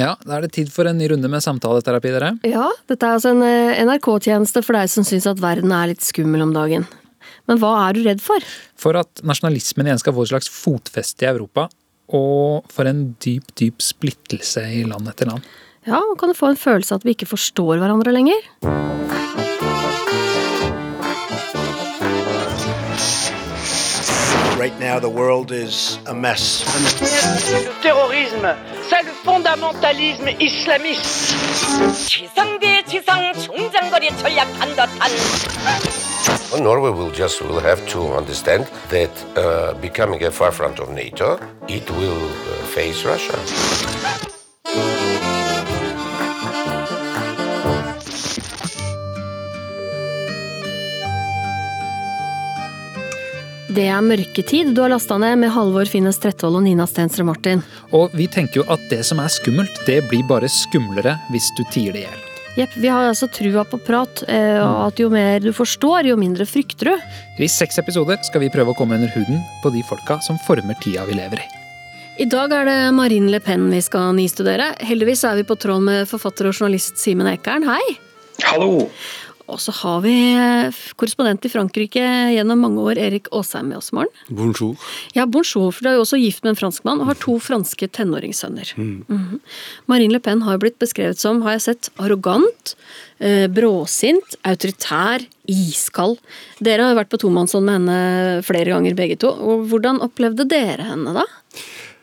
Ja, Da er det tid for en ny runde med samtaleterapi, dere. Ja, dette er altså en eh, NRK-tjeneste for deg som syns at verden er litt skummel om dagen. Men hva er du redd for? For at nasjonalismen igjen skal få et slags fotfeste i Europa. Og for en dyp, dyp splittelse i land etter land. Ja, og kan du få en følelse av at vi ikke forstår hverandre lenger? Right now, the world is a mess. Le terrorisme, c'est le fondamentalisme islamiste. 지성대 지성 중장거리 전략 단도탄 Well, Norway will just will have to understand that uh, becoming a forefront of NATO, it will uh, face Russia. Det er mørketid du har lasta ned med Halvor Finnes Trettvoll og Nina Stensrud Martin. Og vi tenker jo at det som er skummelt, det blir bare skumlere hvis du tier det i hjel. Jepp, vi har altså trua på prat, eh, og at jo mer du forstår, jo mindre frykter du. I seks episoder skal vi prøve å komme under huden på de folka som former tida vi lever i. I dag er det Marine Le Pen vi skal nistudere. Heldigvis er vi på tråd med forfatter og journalist Simen Ekern. Hei! Hallo! Og så har vi eh, korrespondent i Frankrike gjennom mange år, Erik Aasheim med oss i morgen. Bonjour. Ja, bonjour, for du er jo også gift med en franskmann og har to franske tenåringssønner. Mhm. Marine Le Pen har blitt beskrevet som, har jeg sett, arrogant, eh, bråsint, autoritær, iskald. Dere har jo vært på tomannshånd med henne flere ganger begge to. Og Hvordan opplevde dere henne da?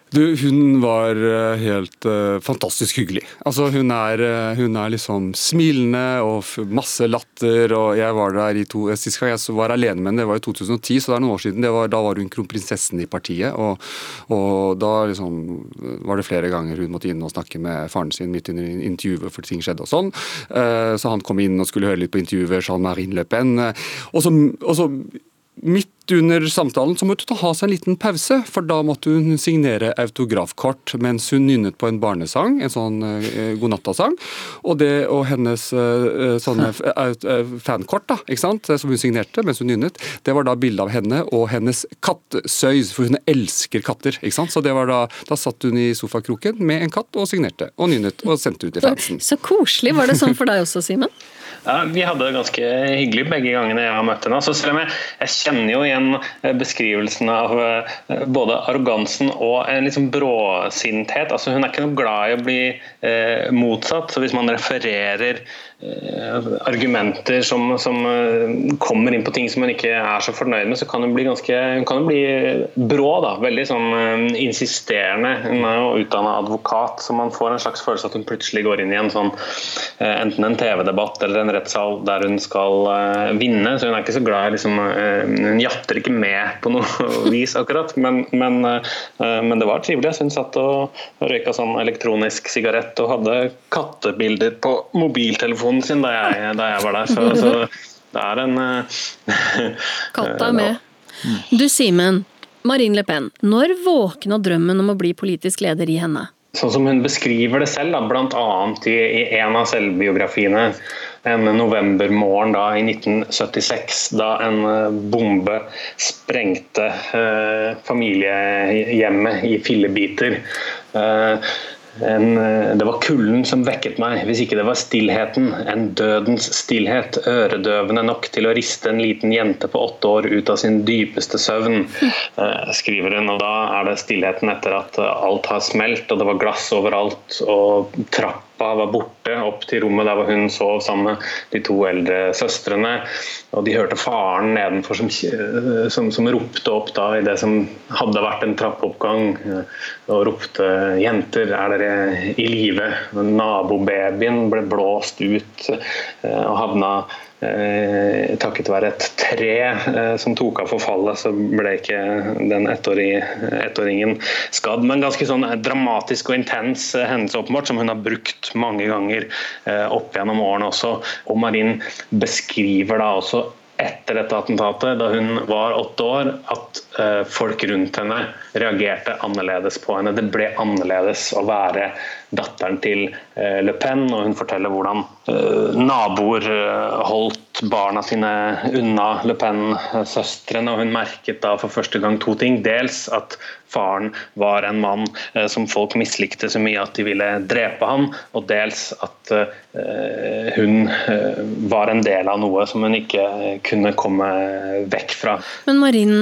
Du, hun var eh, helt uh, fantastisk hyggelig. Altså, hun er, uh, hun er liksom smilende og masse latter. og jeg var der i to, Sist gang jeg var alene med henne, det var i 2010, så det er noen år siden. Var, da var hun kronprinsessen i partiet. Og, og da liksom var det flere ganger hun måtte inn og snakke med faren sin midt under intervjuet, for ting skjedde og sånn. Uh, Så han kom inn og skulle høre litt på intervjuet, Jean-Marin Le Pen. Og så, og så Midt under samtalen så måtte hun ha seg en liten pause, for da måtte hun signere autografkort mens hun nynnet på en barnesang, en sånn eh, godnattasang. Og det og hennes eh, sånne f- au- eh, fankort da, ikke sant, som hun signerte mens hun nynnet, det var da bilde av henne og hennes katt Søys, for hun elsker katter. ikke sant? Så det var da, da satt hun i sofakroken med en katt og signerte og nynnet og sendte ut til fansen. Så koselig. Var det sånn for deg også, Simen? Ja, vi hadde det ganske hyggelig begge gangene jeg har møtt henne. Så selv om jeg, jeg kjenner jo igjen eh, beskrivelsen av eh, både arrogansen og en liksom bråsinthet. Altså, hun er ikke noe glad i å bli eh, motsatt. Så hvis man refererer argumenter som, som eh, kommer inn på ting som hun ikke er så fornøyd med, så kan hun bli ganske hun bli brå. da, Veldig sånn eh, insisterende. Hun er jo utdanna advokat, så man får en slags følelse at hun plutselig går inn i en sånn eh, enten en TV-debatt eller en rettssal der hun skal eh, vinne. Så hun er ikke så glad i liksom, eh, Hun jatter ikke med på noe vis, akkurat. Men, men, eh, men det var trivelig. Syns satt og røyka sånn elektronisk sigarett og hadde kattebilder på mobiltelefonen sin da jeg, da jeg var der. Så, så det er en eh, Katta er med. Du, Simen. Marine Le Pen. Når våkna drømmen om å bli politisk leder i henne? Sånn som hun beskriver det selv, bl.a. I, i en av selvbiografiene. En novembermorgen da, i 1976, da en eh, bombe sprengte eh, familiehjemmet i fillebiter. Eh, en, eh, det var kulden som vekket meg, hvis ikke det var stillheten. En dødens stillhet, øredøvende nok til å riste en liten jente på åtte år ut av sin dypeste søvn, eh, skriver hun. Og da er det stillheten etter at eh, alt har smelt, og det var glass overalt, og trappa var borte opp til rommet der hun sov sammen med de to eldre søstrene. Og de hørte faren nedenfor som, eh, som, som ropte opp da i det som hadde vært en trappeoppgang, eh, og ropte 'jenter, er dere i live?' Nabobabyen ble blåst ut eh, og havna takket være et tre eh, som tok av forfallet, så ble ikke den ettåringen skadd. Men ganske sånn dramatisk og intens eh, hendelse åpenbart, som hun har brukt mange ganger eh, opp gjennom årene også. Og Marin beskriver da også etter dette attentatet, da hun var åtte år, at eh, folk rundt henne reagerte annerledes på henne. Det ble annerledes å være datteren til Le Pen, og hun forteller hvordan naboer holdt barna sine unna Le Pen-søstrene, og hun merket da for første gang to ting. Dels at faren var en mann som folk mislikte så mye at de ville drepe ham, og dels at hun var en del av noe som hun ikke kunne komme vekk fra. Men Marin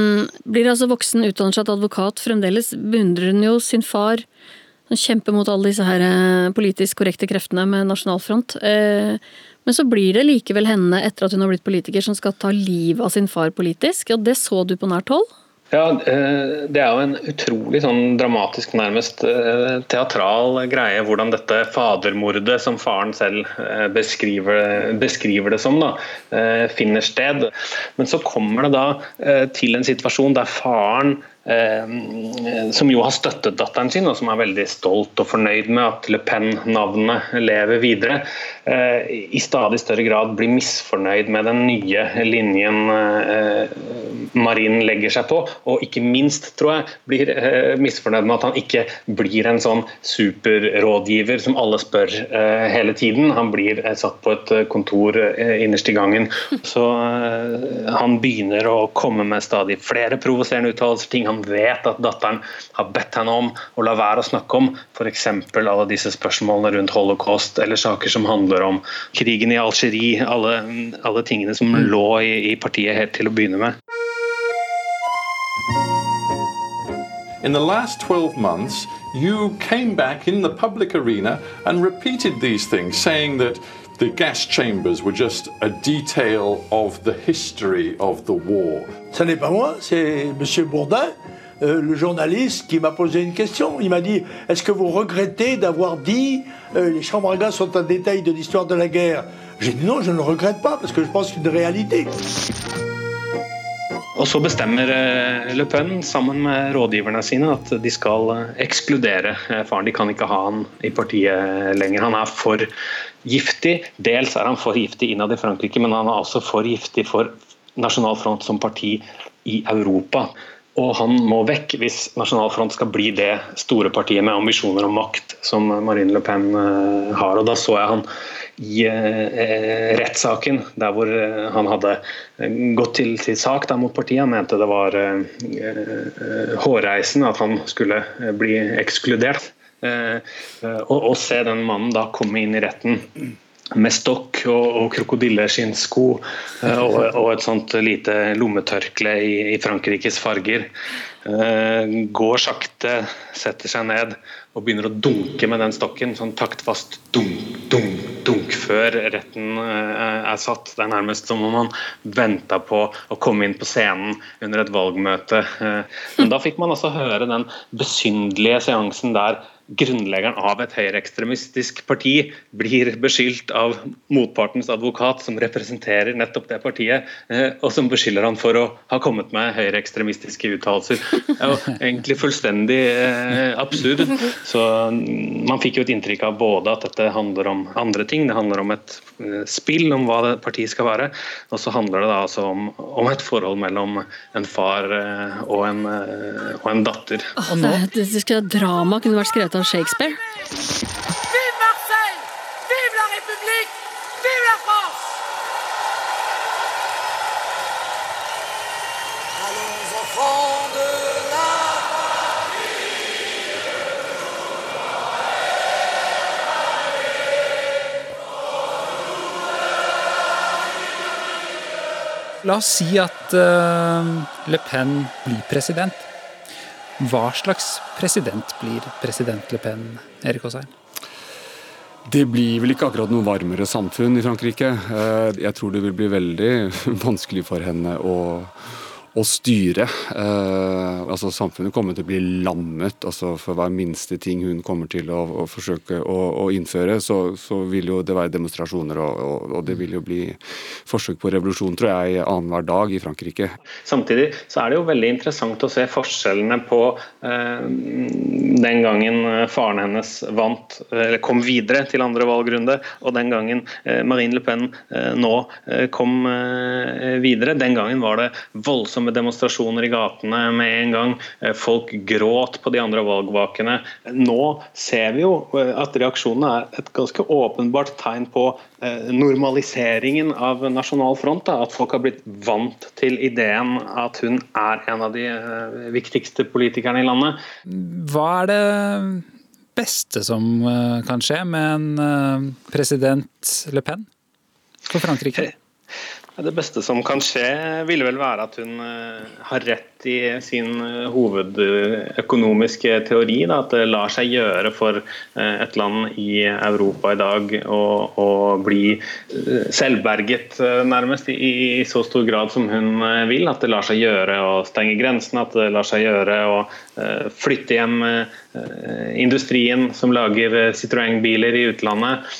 blir altså voksen, utdanner seg til advokat. Fremdeles beundrer hun jo sin far. som kjemper mot alle disse her eh, politisk korrekte kreftene med nasjonalfront. Eh, men så blir det likevel henne, etter at hun har blitt politiker, som skal ta livet av sin far politisk. Ja, Det så du på nært hold? Ja, eh, Det er jo en utrolig sånn dramatisk, nærmest eh, teatral greie hvordan dette fadermordet, som faren selv eh, beskriver, beskriver det som, da, finner sted. Men så kommer det da til en situasjon der faren som jo har støttet datteren sin, og som er veldig stolt og fornøyd med at Le Pen-navnet lever videre, i stadig større grad blir misfornøyd med den nye linjen eh, Marin legger seg på, og ikke minst, tror jeg, blir misfornøyd med at han ikke blir en sånn superrådgiver som alle spør hele tiden. Han blir satt på et kontor innerst i gangen. Så han begynner å komme med stadig flere provoserende uttalelser, ting han han vet at datteren har bedt henne om å la være å snakke om, f.eks. alle disse spørsmålene rundt holocaust eller saker som handler om krigen i Algerie, alle, alle tingene som mm. lå i, i partiet helt til å begynne med. In the last 12 months, you came back in the public arena and repeated these things, saying that the gas chambers were just a detail of the history of the war. Ce n'est pas moi, c'est M. Bourdin, euh, le journaliste, qui m'a posé une question. Il m'a dit Est-ce que vous regrettez d'avoir dit euh, les chambres à gaz sont un détail de l'histoire de la guerre J'ai dit non, je ne le regrette pas, parce que je pense que c'est une réalité. Og så bestemmer eh, Le Pen sammen med rådgiverne sine at de skal eh, ekskludere eh, faren. De kan ikke ha han i partiet lenger. Han er for giftig. Dels er han for giftig innad i Frankrike, men han er også for giftig for Nasjonal Front som parti i Europa. Og han må vekk hvis Nasjonal Front skal bli det store partiet med ambisjoner om makt som Marine Le Pen har. Og da så jeg han i eh, rettssaken, der hvor eh, han hadde eh, gått til, til sak mot partiet. Han mente det var hårreisende at han skulle bli ekskludert. og, og se den mannen da komme inn i retten med stokk og, og krokodilleskinnsko og, og et sånt lite lommetørkle i, i Frankrikes farger. går sakte, setter seg ned og begynner å dunke med den stokken. Sånn taktfast dunk, dunk, dunk før retten eh, er satt. Det er nærmest som om man venta på å komme inn på scenen under et valgmøte. Eh, men da fikk man altså høre den besynderlige seansen der grunnleggeren av et høyreekstremistisk parti blir beskyldt av motpartens advokat, som representerer nettopp det partiet, eh, og som beskylder han for å ha kommet med høyreekstremistiske uttalelser. Det er jo egentlig fullstendig absurd. Så Man fikk jo et inntrykk av både at dette handler om andre ting, det handler om et eh, spill om hva det partiet skal være, og så handler det da altså om, om et forhold mellom en far og en, og en datter. Oh, det, det, det drama kunne vært skrevet av Shakespeare. Vive Marseille! Vive la République! Vive la France! La oss si at uh, Le Pen blir president. Hva slags president blir president Le Pen, Erik Åsheim? Det blir vel ikke akkurat noe varmere samfunn i Frankrike. Eh, jeg tror det vil bli veldig vanskelig for henne å å styre. Eh, altså Samfunnet kommer til å bli lammet altså for hver minste ting hun kommer til å, å forsøke å, å innføre. Så, så, vil jo det være demonstrasjoner, og, og, og, det vil jo bli forsøk på revolusjon tror jeg, annenhver dag i Frankrike. Samtidig så er det jo veldig interessant å se forskjellene på eh, den gangen faren hennes vant, eller kom videre til andre valgrunde, og den gangen eh, Marine Le Pen eh, nå eh, kom eh, videre. Den gangen var det voldsomt voldsomme demonstrasjoner i gatene med en gang. Eh, folk gråt på de andre valgvakene. Nå ser vi jo eh, at reaksjonene er et ganske åpenbart tegn på normaliseringen av Nasjonal Front. At folk har blitt vant til ideen at hun er en av de viktigste politikerne i landet. Hva er det beste som kan skje med en president Le Pen for Frankrike? Det beste som kan skje, ville vel være at hun eh, har rett i sin eh, hovedøkonomiske teori. Da, at det lar seg gjøre for eh, et land i Europa i dag å, å bli selvberget, nærmest, i, i, så stor grad som hun vil. At det lar seg gjøre å stenge grensene, at det lar seg gjøre å flytte hjem industrien som lager Citroën-biler i utlandet.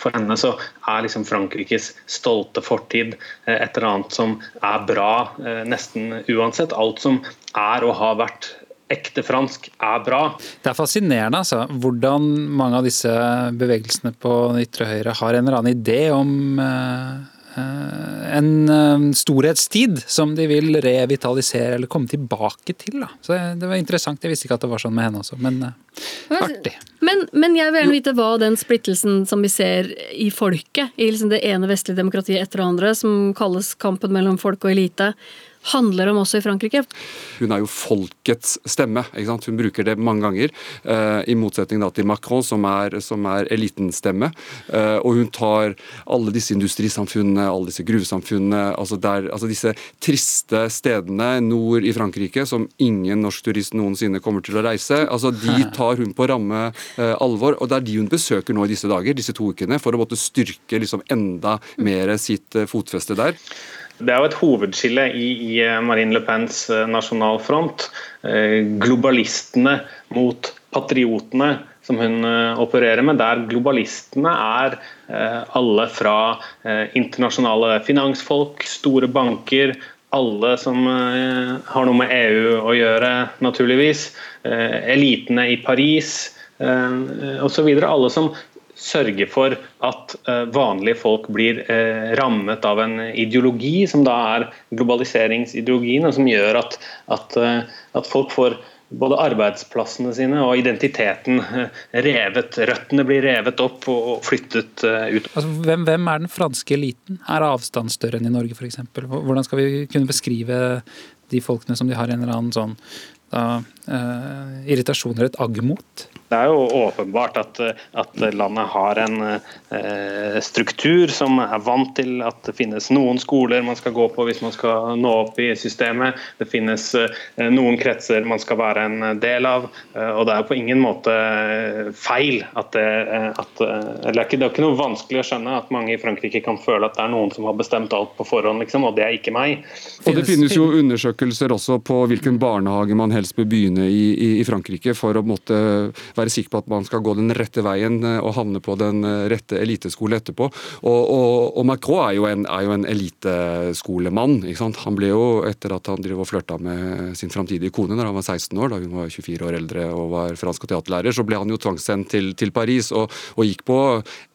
For henne så er liksom Frankrikes stolte fortid eh, et eller annet som er bra eh, nesten uansett. Alt som er og har vært ekte fransk er bra. Det er fascinerende altså, hvordan mange av disse bevegelsene på ytre høyre har en eller annen idé om eh, en eh, storhetstid som de vil revitalisere eller komme tilbake til. Da. Så Det var interessant. Jeg visste ikke at det var sånn med henne også, men uh, artig. Men, men, jeg vil gjerne vite hva den splittelsen som vi ser i folket, i liksom det ene vestlige demokratiet etter det andre, som kalles kampen mellom folk og elite, handler om også i Frankrike. Hun er jo folkets stemme. ikke sant? Hun bruker det mange ganger, uh, i motsetning til Macron, som er, som er elitens stemme. Uh, og hun tar alle disse industrisamfunnene, alle disse gruvesamfunnene, altså, der, altså disse triste stedene nord i Frankrike som ingen norsk turist noensinne kommer til å reise. altså De tar hun på ramme uh, alvor, og det er de hun besøker nå i disse dager, disse to ukene, for å måtte styrke liksom enda mer sitt fotfeste der. Det er jo et hovedskille i, i eh, Marine Le Pens eh, nasjonalfront. Eh, globalistene mot patriotene som hun opererer med, der globalistene er alle fra internasjonale finansfolk, store banker, alle som har noe med EU å gjøre, naturligvis. Elitene i Paris osv. Alle som sørge for at eh, vanlige folk blir eh, rammet av en ideologi, som da er globaliseringsideologien, og som gjør at, at, eh, at folk får både arbeidsplassene sine og identiteten revet. Røttene blir revet opp og flyttet ut. Altså, hvem, hvem, er den franske eliten? Er avstand større enn i Norge f.eks.? Hvordan skal vi kunne beskrive de folkene som de har en eller annen sånn da, eh, irritasjon eller et agg mot? Det er jo åpenbart at, at landet har en eh, struktur som er vant til at det finnes noen skoler man skal gå på hvis man skal nå opp i systemet. Det finnes eh, noen kretser man skal være en del av. Eh, og det er på ingen måte feil at det at, Eller det er, ikke, det er ikke noe vanskelig å skjønne at mange i Frankrike kan føle at det er noen som har bestemt alt på forhånd, liksom, og det er ikke meg. Og Det finnes jo undersøkelser også på hvilken barnehage man helst bør begynne i, i, i Frankrike for å måtte være sikker på at man skal gå den rette veien eh, og havne på den eh, rette eliteskole etterpå. Og, og, og, Macron er jo en, er jo en eliteskolemann. Han ble jo, etter at han drev og flørta med sin framtidige kone da han var 16 år, da hun var 24 år eldre og var fransk og teaterlærer, så ble han jo tvangssendt til, til Paris og, og, gikk på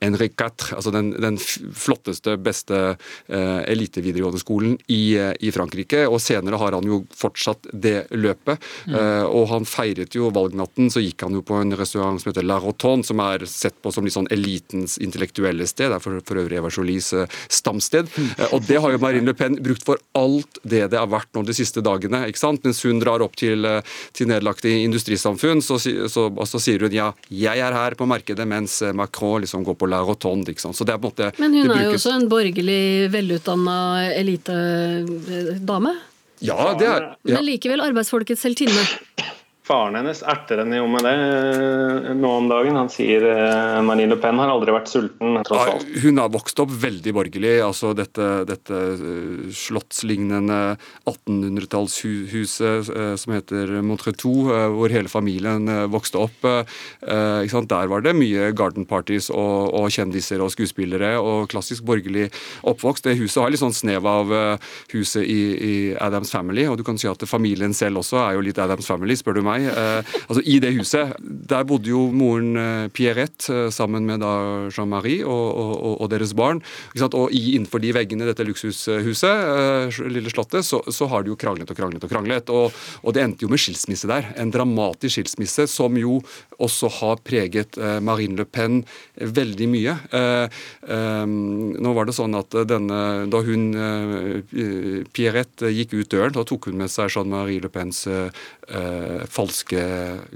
Henri Quatre, altså den, den flotteste, beste eh, elitevideregående skolen i, i, Frankrike. Og senere har han jo fortsatt det løpet. Mm. Uh, og han feiret jo valgnatten, så gikk han jo på en restaurant som heter La Rotonde, som er sett på som litt sånn elitens intellektuelle sted. Det er for, for øvrig Eva Jolies uh, stamsted. Uh, og det har jo Marine Le Pen brukt for alt det det har vært nå de siste dagene. ikke sant? Mens hun drar opp til, til nedlagte industrisamfunn, så, så, så, sier hun ja, jeg er her på markedet, mens Macron liksom går på La Rotonde. ikke sant? Så det er på en måte... Men hun er jo også en borgerlig, velutdanna elitedame? Ja, det er ja. Men likevel arbeidsfolkets heltinne. Faren hennes erter henne jo med det eh, nå om dagen. Han sier uh, Marine Le Pen har aldri vært sulten, tross alt. Ja, hun har vokst opp veldig borgerlig. altså Dette, dette uh, slottslignende 1800-tallshuset uh, som heter Montretou, hvor hele familien vokste opp. Der var det mye garden parties og, og, kjendiser og skuespillere og klassisk borgerlig oppvokst. Det huset har litt sånn snev av huset i, i Adams Family, og du kan si at familien selv også er jo litt Adams Family, spør du meg meg. Eh, altså I det huset der bodde jo moren eh, Pierrette eh, sammen med Jean-Marie og, og, og, deres barn. Og innenfor de veggene dette luksushuset, lille slottet, så, så, har de jo kranglet og kranglet og kranglet. Og, og, det endte jo med skilsmisse der. En dramatisk skilsmisse som jo også har preget Marine Le Pen veldig mye. nå var det sånn at denne, da hun Pierrette gikk ut døren, da tok hun med seg Jean-Marie Le Pens uh, falske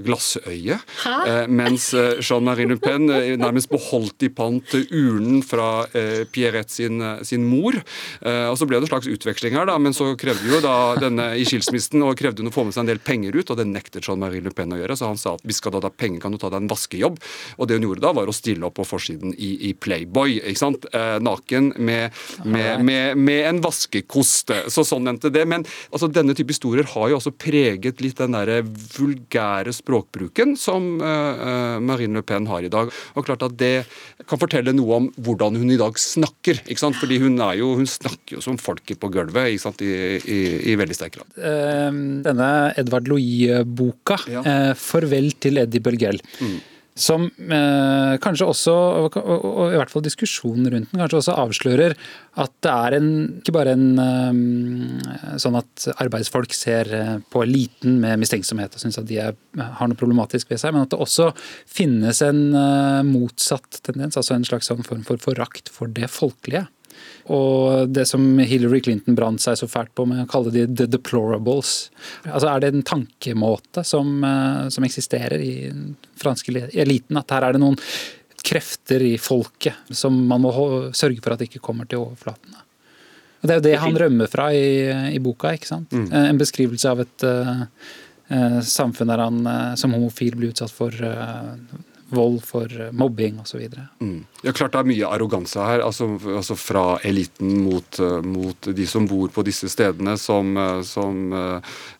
glassøye. Uh, mens Jean-Marie Le Pen nærmest beholdt i pant urnen fra Pierrette sin, sin mor. og Så ble det en slags utveksling her, da, men så krevde jo da denne i skilsmissen og krevde hun å få med seg en del penger ut, og det nektet Jean-Marie Le Pen å gjøre. Så han sa at hvis skal du ha penger, kan du ta deg en vaskejobb. Og det hun gjorde da, var å stille opp på forsiden i, i Playboy, ikke sant? naken med, med, med, med en vaskekost. Så sånn endte det. Men altså, denne type historier har jo også preget litt den der vulgære språkbruken som uh, Marine Le Pen har i dag. Og klart at Det kan fortelle noe om hvordan hun i dag snakker. ikke sant? Fordi hun, er jo, hun snakker jo som folket på gulvet ikke sant? I, i, i veldig sterk grad. Uh, denne Edvard Louis-boka, ja. 'Farvel til Eddie Bølgell'. Mm. Som eh, kanskje også, og, og, i hvert fall diskusjonen rundt den, kanskje også avslører at det er en, ikke bare en eh, sånn at arbeidsfolk ser eh, på eliten med mistenksomhet og syns at de er, har noe problematisk ved seg, men at det også finnes en eh, motsatt tendens, altså en slags sånn form for forakt for det folkelige. Og det som Hillary Clinton brant seg så fælt på med å kalle de the deplorables. Altså Er det en tankemåte som, eh, som eksisterer i den franske eliten? At her er det noen krefter i folket som man må sørge for at det ikke kommer til overflaten? Og Det er jo det han rømmer fra i, i boka. ikke sant? Mm. En beskrivelse av et uh, samfunn der han uh, som homofil blir utsatt for uh, vold, for mobbing osv. Mm. Ja, klart Det er mye arroganse her, altså, altså fra eliten mot, uh, mot, de som bor på disse stedene, som, uh, som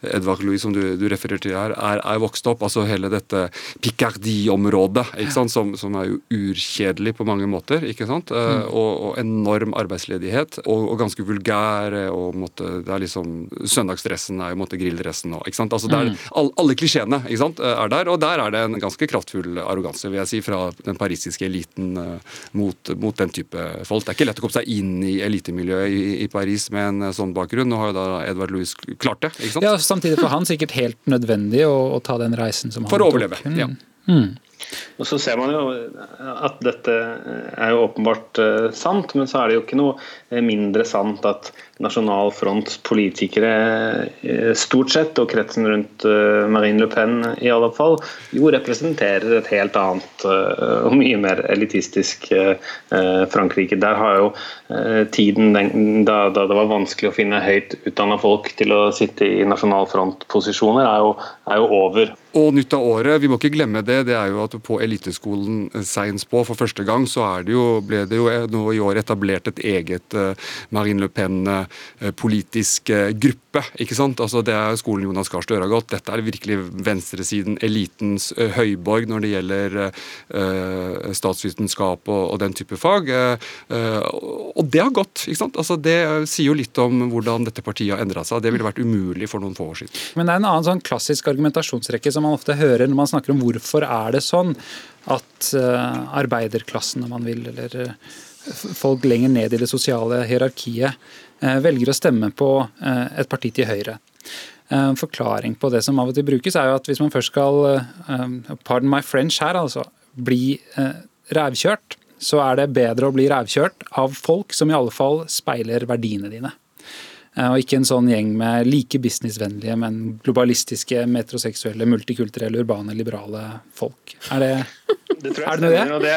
Edvard Louis, som du, du refererer til her, er, er, vokst opp. altså Hele dette Picardie-området, som, som, er jo urkjedelig på mange måter. ikke sant? Mm. Og, og, enorm arbeidsledighet, og, og ganske vulgær. og måtte, det er liksom, Søndagsdressen er jo måtte grilldressen nå. ikke sant? Altså, er, mm. all, Alle klisjeene ikke sant, er der, og der er det en ganske kraftfull arroganse, vil jeg si, fra den parisiske eliten mot, mot, den type folk. Det er ikke lett å komme seg inn i elitemiljøet i, i, Paris med en eh, sånn bakgrunn. Nå har jo da Edvard Louis klart det. ikke sant? Ja, Samtidig for han sikkert helt nødvendig å, å ta den reisen som han tok. For å overleve, tok. ja. Mm. Og så ser man jo at dette er jo åpenbart uh, sant, men så er det jo ikke noe eh, mindre sant at Nasjonal Fronts politikere uh, stort sett, og kretsen rundt uh, Marine Le Pen i alle fall, jo representerer et helt annet og mye mer elitistisk Frankrike. Der har jo tiden da, det var vanskelig å finne høyt utdanna folk til å sitte i Nasjonal Front-posisjoner, er, er jo over. Og nytt av året, vi må ikke glemme det, det er jo at på eliteskolen Seins på for første gang så det jo, ble det jo nå i år etablert et eget Marine Le Pen-politisk uh, gruppe. ikke sant? Altså Det er skolen Jonas Gahr Støre har gått. Dette er virkelig venstresiden, elitens uh, høyborg når det gjelder statsvitenskap og, den type fag. og det har gått. ikke sant? Altså Det sier jo litt om hvordan dette partiet har endra seg. Det ville vært umulig for noen få år siden. Men det er en annen sånn klassisk argumentasjonsrekke som man ofte hører når man snakker om hvorfor er det sånn at arbeiderklassen, om man vil, eller folk lenger ned i det sosiale hierarkiet, velger å stemme på et parti til høyre. En forklaring på det som av og til brukes, er jo at hvis man først skal, pardon my French her, altså, bli rævkjørt, så er det bedre å bli rævkjørt av folk som i alle fall speiler verdiene dine. Eh, og ikke en sånn gjeng med like businessvennlige, men globalistiske, metroseksuelle, multikulturelle, urbane, liberale folk. Er det, det er det noe det?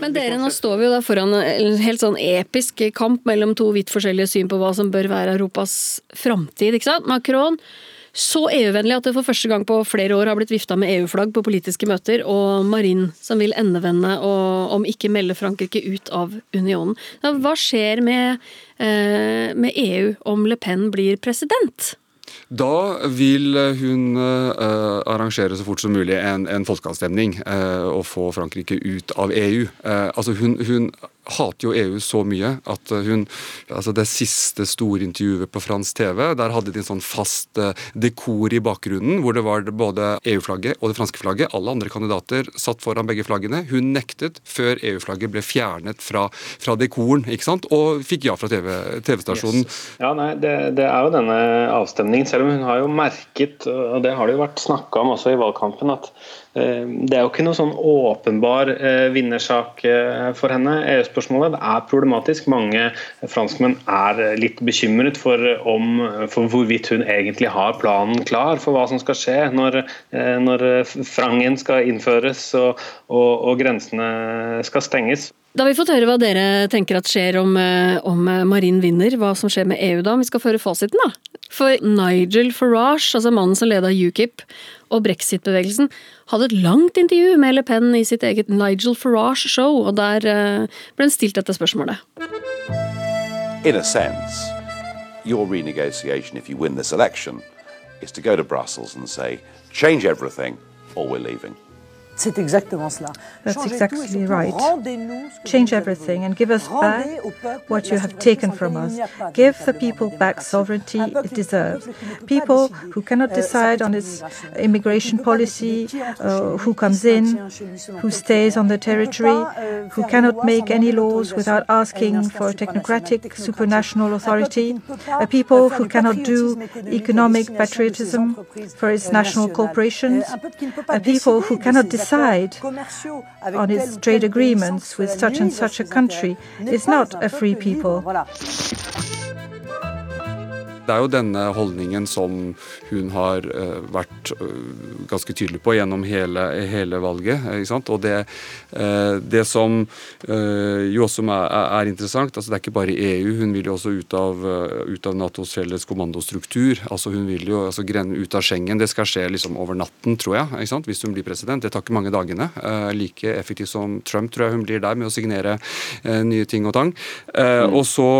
Men dere, nå står vi jo da foran en helt sånn episk kamp mellom to vidt forskjellige syn på hva som bør være Europas framtid. ikke sant? Macron så EU-vennlig at det for første gang på flere år har blitt vifta med EU-flagg på politiske møter, og Marine som vil endevende og om ikke melde Frankrike ut av unionen. Hva skjer med, eh, med EU om Le Pen blir president? Da vil hun uh, arrangere så fort som mulig en, en folkeavstemning uh, og få Frankrike ut av EU. Uh, altså hun, hun hater jo EU så mye at hun altså Det siste store intervjuet på fransk TV, der hadde de en sånn fast eh, dekor i bakgrunnen, hvor det var både EU-flagget og det franske flagget. Alle andre kandidater satt foran begge flaggene. Hun nektet før EU-flagget ble fjernet fra, fra dekoren, ikke sant? og fikk ja fra TV-stasjonen. Yes. Ja, nei, det, det, er jo denne avstemningen, selv om hun har jo merket, og det har det jo vært snakka om også i valgkampen, at Eh, det er jo ikke noe sånn åpenbar eh, vinnersak eh, for henne. EU-spørsmålet er problematisk. Mange franskmenn er litt bekymret for, om, for hvorvidt hun egentlig har planen klar for hva som skal skje når, når frangen skal innføres og, og, og grensene skal stenges. Da har vi fått høre hva dere tenker at skjer om, om Marin vinner, hva som skjer med EU da. Vi skal føre fasiten, da. For Nigel Farage, altså mannen som leda UKIP, og brexit-bevegelsen, hadde et langt intervju med Le Pen i sitt eget Nigel Farage-show, og der eh, ble han stilt dette spørsmålet. In a sense, your renegotiation if you win this election is to go to Brussels and say, change everything or we're leaving. C'est exactement cela. That's exactly right. Change everything and give us back what you have taken from us. Give the people back sovereignty it deserves. People who cannot decide on its immigration policy, uh, who comes in, who stays on the territory, who cannot make any laws without asking for a technocratic supranational authority, a people who cannot do economic patriotism for its national corporations, a people who cannot decide decide on its trade agreements with such and such a country is not a free people. Det er jo denne holdningen som hun har uh, vært uh, ganske tydelig på gjennom hele, hele valget. Og det, det som jo også er, er, interessant, altså det er ikke bare EU. Hun vil jo også ut av, ut av Natos felles kommandostruktur. altså Hun vil jo altså, ut av Schengen. Det skal skje liksom over natten, tror jeg, hvis hun blir president. Det tar ikke mange dagene. like effektivt som Trump tror jeg hun blir der med å signere nye ting og tang. Mm. Og så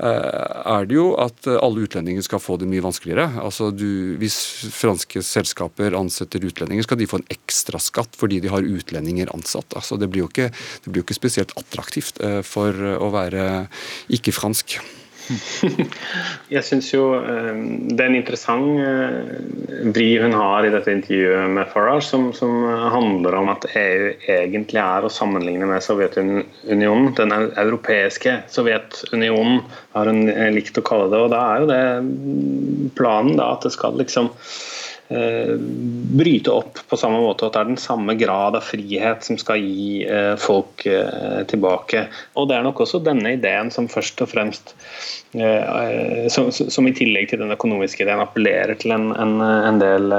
er det jo at alle utlendinger skal få det mye vanskeligere. Altså du, Hvis franske selskaper ansetter utlendinger, skal de få en ekstraskatt fordi de har utlendinger ansatt. Altså det blir ikke, det blir jo ikke spesielt attraktivt eh, for å være ikke-fransk. Jeg syns jo eh, det er en interessant eh, vri hun har i dette intervjuet med Farage, som, som, handler om at EU egentlig er å sammenligne med Sovjetunionen. Den europeiske Sovjetunionen har hun likt å kalle det. og Da er jo det planen da, at det skal liksom Eh, bryte opp på samme måte, at det er den samme grad av frihet som skal gi eh, folk eh, tilbake. Og Det er nok også denne ideen som først og fremst, som, som i tillegg til den økonomiske ideen, appellerer til en, en, en del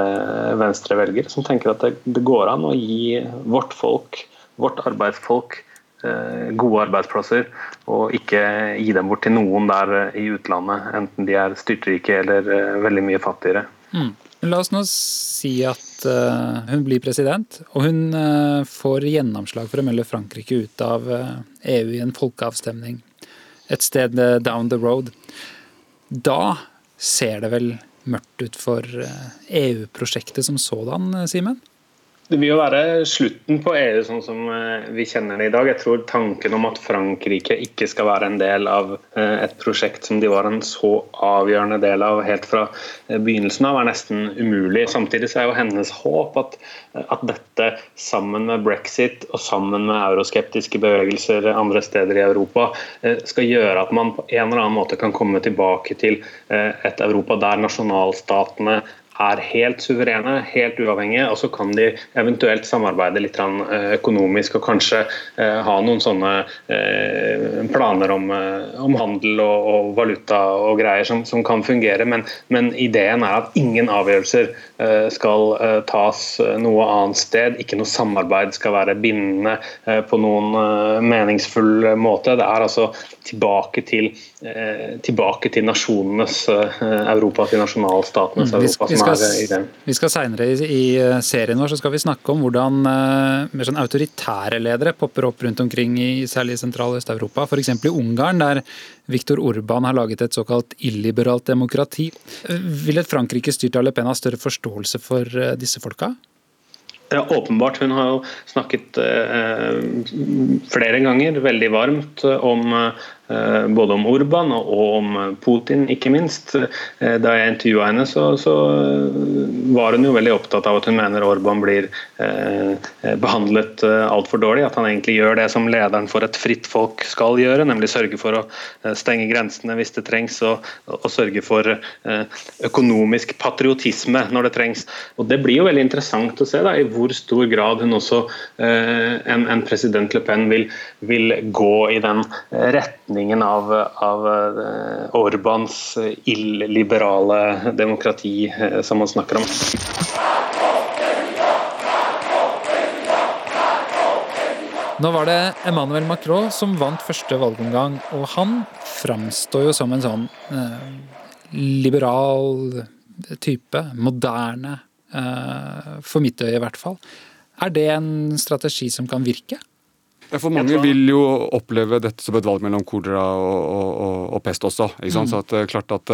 venstrevelgere, som tenker at det, det går an å gi vårt folk, vårt arbeidsfolk, gode arbeidsplasser, og ikke gi dem bort til noen der i utlandet, enten de er styrtrike eller veldig mye fattigere. Mm. La oss nå si at uh, hun blir president, og hun uh, får gjennomslag for å melde Frankrike ut av uh, eh, EU i en folkeavstemning et sted down the road. Da ser det vel mørkt ut for EU-prosjektet e som sådan, Simen? Det vil jo være slutten på EU sånn som eh, vi kjenner det i dag. Jeg tror tanken om at Frankrike ikke skal være en del av eh, et prosjekt som de var en så avgjørende del av helt fra eh, begynnelsen av, er nesten umulig. Samtidig så er jo hennes håp at, at dette sammen med brexit og sammen med euroskeptiske bevegelser andre steder i Europa skal gjøre at man på en eller annen måte kan komme tilbake til et Europa der nasjonalstatene er helt suverene, helt uavhengige, og så kan de eventuelt samarbeide litt eh, økonomisk og kanskje eh, ha noen sånne eh, planer om, om handel og, og, valuta og greier som, som kan fungere. Men, men, ideen er at ingen avgjørelser skal tas noe annet sted. Ikke noe samarbeid skal være bindende på noen meningsfull måte. Det er altså tilbake til, tilbake til nasjonenes Europa, til nasjonalstatenes mm, Europa. som skal, vi skal Senere i, i, eh, serien vår så skal vi snakke om hvordan mer sånn autoritære ledere popper opp rundt omkring i særlig sentral- Øst-Europa. F.eks. i Ungarn, der Viktor Orban har laget et såkalt illiberalt demokrati. Vil et Frankrike styrt av Le Pen ha større forståelse for uh, disse folka? Ja, åpenbart. Hun har jo snakket eh, flere ganger veldig varmt om eh, både om Orban og om Putin, ikke minst. Eh, da jeg intervjua henne, så, så, var hun jo veldig opptatt av at hun mener Orban blir eh, behandlet eh, altfor dårlig. At han egentlig gjør det som lederen for et fritt folk skal gjøre, nemlig sørge for å stenge grensene hvis det trengs, og, og sørge for eh, økonomisk patriotisme når det trengs. Og Det blir jo veldig interessant å se da, i hvor stor grad hun også, eh, en, en president Le Pen, vil, vil, gå i den retningen av, av eh, Orbans illiberale demokrati eh, som man snakker om. Nå var det Emmanuel Macron som vant første valgomgang, og han framstår jo som en sånn eh, liberal type. Moderne. Eh, for mitt øye i hvert fall. Er det en strategi som kan virke? Ja, for mange vil jo oppleve dette som et valg mellom kolera og, og, og, pest også. ikke sant? Mm. Så at, eh, klart at,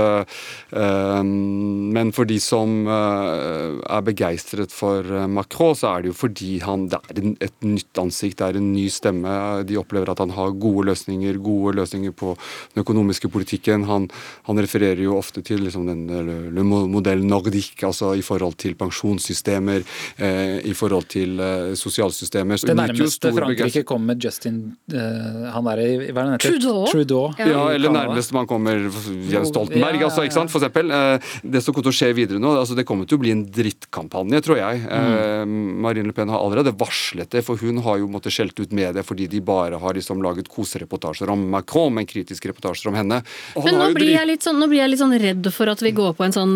uh, Men for de som uh, er begeistret for Macron, så er det jo fordi han, det er et nytt ansikt, det er en ny stemme. De opplever at han har gode løsninger, gode løsninger på den økonomiske politikken. Han, han refererer jo ofte til liksom, den le, modell nordique, altså i forhold til pensjonssystemer, uh, i forhold til sosialsystemer. det nærmeste Frankrike kommer med Justin uh, Han er i hva er det Trudeau. Trudeau. Ja. ja, eller nærmest man kommer Jens Stoltenberg, ja, altså, ikke sant, for eksempel. Uh, det som kommer til å skje videre nå, altså, det kommer til å bli en drittkampanje, tror jeg. Uh, Marine Le Pen har allerede varslet det, for hun har jo måttet skjelt ut media fordi de bare har liksom laget kosereportasjer om Macron, men kritiske reportasjer om henne. men nå blir, sånn, nå blir, jeg litt sånn, redd for at vi går på en sånn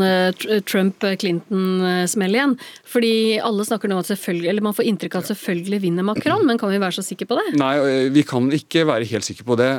Trump-Clinton-smell igjen. Fordi alle snakker nå at selvfølgelig, eller man får inntrykk av at selvfølgelig vinner Macron, men kan vi være så sikre på det? det? Nei, vi kan ikke være helt sikre på det.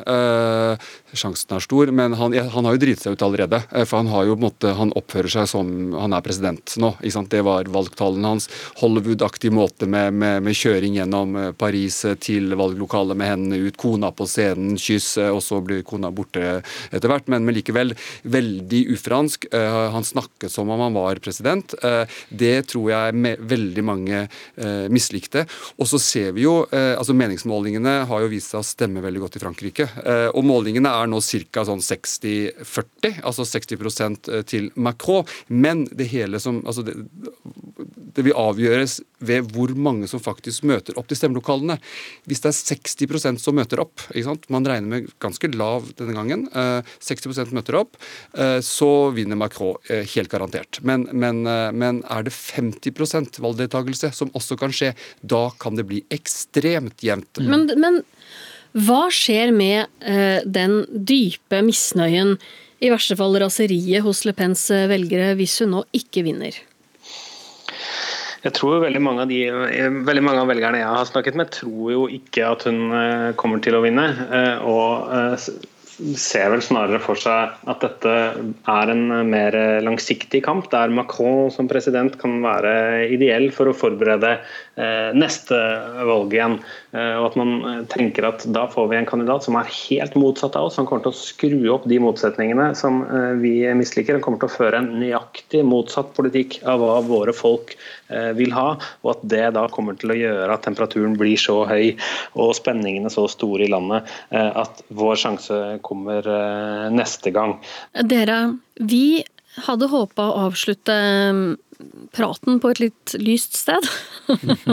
Sjansen er stor, men han, han har jo driti seg ut allerede. For han har jo på en måte, han oppfører seg som han er president nå. ikke sant? Det var valgtalen hans. Hollywood-aktig måte med, med, med, kjøring gjennom Paris til valglokalet med hendene ut, kona på scenen, kyss, og så blir kona borte etter hvert. Men, men likevel veldig ufransk. Han snakket som om han var president. det tror jeg veldig mange mislikte. Og så ser vi jo altså meningsmålingene har jo vist seg å stemme veldig godt i Frankrike. Eh, og målingene er nå ca. sånn 60-40, altså 60 eh, til Macron. Men det hele som altså det, det, vil avgjøres ved hvor mange som faktisk møter opp til stemmelokalene. Hvis det er 60% som møter opp, man regner med ganske lav denne gangen, 60 eh, møter opp, så vinner Macron helt garantert. Men, men, men er det 50% valgdeltakelse, som også kan skje, da kan det bli ekstremt jevnt. Men, men, hva skjer med eh, den dype misnøyen, i verste fall raseriet hos Le Pens eh, velgere, hvis hun nå ikke vinner? Jeg tror veldig mange, av de, eh, veldig mange av velgerne jeg har snakket med, tror jo ikke at hun eh, kommer til å vinne. Og ser vel snarere for seg at dette er en mer langsiktig kamp, der Macron som president kan være ideell for å forberede eh, neste valg igjen. Eh, og at man tenker at da får vi en kandidat som er helt motsatt av oss, som kommer til å skru opp de motsetningene som eh, vi misliker. Han kommer til å føre en nøyaktig motsatt politikk av hva våre folk vil ha, og at det da kommer til å gjøre at temperaturen blir så høy og spenningene så store i landet at vår sjanse kommer eh, neste gang. Dere, vi hadde håpa å avslutte mm, praten på et litt lyst sted.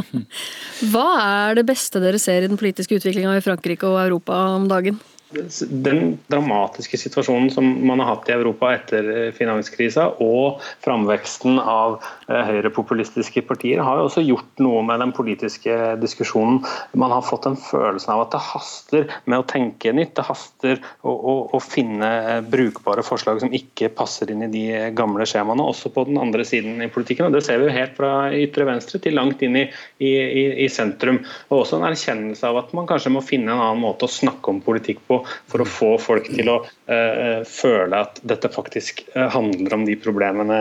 Hva er det beste dere ser i den politiske utviklinga i Frankrike og Europa om dagen? Den dramatiske situasjonen som man har hatt i Europa etter eh, finanskrisa, og framveksten av eh, høyrepopulistiske partier, har jo også gjort noe med den politiske diskusjonen. Man har fått en følelse av at det haster med å tenke nytt. Det haster å, å, å finne eh, brukbare forslag som ikke passer inn i de gamle skjemaene, også på den andre siden i politikken. og Det ser vi jo helt fra ytre venstre til langt inn i, i, i sentrum. Og også en erkjennelse av at man kanskje må finne en annen måte å snakke om politikk på for å få folk til å uh, føle at dette faktisk uh, handler om de problemene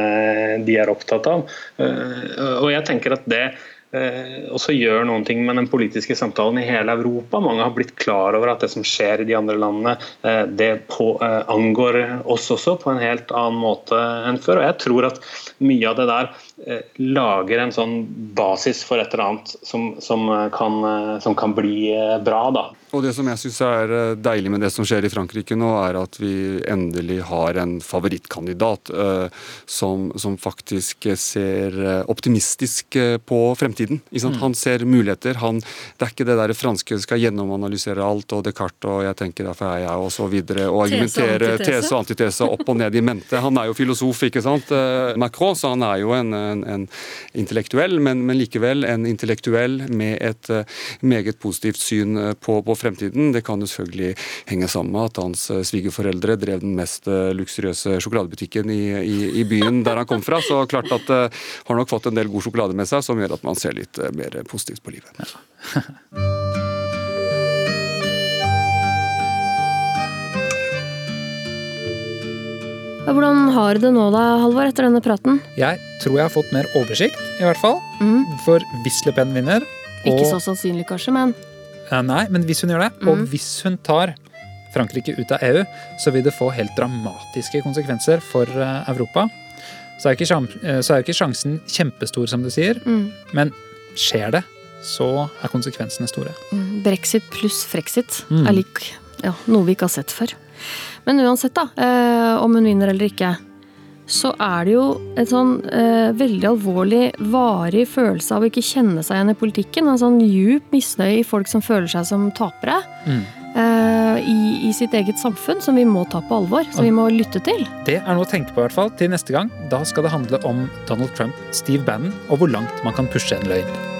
de er opptatt av. Uh, og jeg tenker at det eh, også gjør noen ting med den politiske samtalen i hele Europa. Mange har blitt klar over at det som skjer i de andre landene, eh, det på, eh, angår oss også på en helt annen måte enn før. Og jeg tror at mye av det der eh, lager en sånn basis for et eller annet som, som, eh, kan, eh, som kan bli bra. da. Og Det som jeg syns er deilig med det som skjer i Frankrike nå, er at vi endelig har en favorittkandidat som, som, faktisk ser optimistisk på fremtiden. Mm. Han ser muligheter. Han, det er ikke det der franske skal gjennomanalysere alt og Descartes og jeg tenker derfor er jeg og så videre, og argumentere tese og antitese opp og ned i mente. Han er jo filosof, ikke sant. Macron, så han er jo en, en, en intellektuell, men, men, likevel en intellektuell med et uh, meget positivt syn på, på fremtiden. Det kan jo selvfølgelig henge sammen med at hans eh, svigerforeldre drev den mest eh, luksuriøse sjokoladebutikken i, i, i, byen der han kom fra. Så klart at uh, har nok fått en del god sjokolade med seg, som gjør at man ser litt uh, mer positivt på livet. Ja. Hvordan har du det nå da, Halvor, etter denne praten? Jeg tror jeg har fått mer oversikt, i hvert fall. Mm. For hvis Le Pen vinner og... Ikke så sannsynlig, kanskje, men Nei, men hvis hun gjør det, mm. og hvis hun tar Frankrike ut av EU, så vil det få helt dramatiske konsekvenser for eh, Europa. Så er ikke, eh, så er ikke sjansen kjempestor, som du sier. Mm. Men skjer det, så er konsekvensene store. Mm. Brexit pluss frexit mm. er lik ja, noe vi ikke har sett før. Men uansett, da, eh, om hun vinner eller ikke, så er det jo en sånn eh, veldig alvorlig, varig følelse av å ikke kjenne seg igjen i politikken. En sånn djup misnøye i folk som føler seg som tapere. Mm. Eh, i, i, sitt eget samfunn, som vi må ta på alvor. Som vi må lytte til. Det er noe å tenke på, i hvert fall, til neste gang. Da skal det handle om Donald Trump, Steve Bannon, og hvor langt man kan pushe en løgn.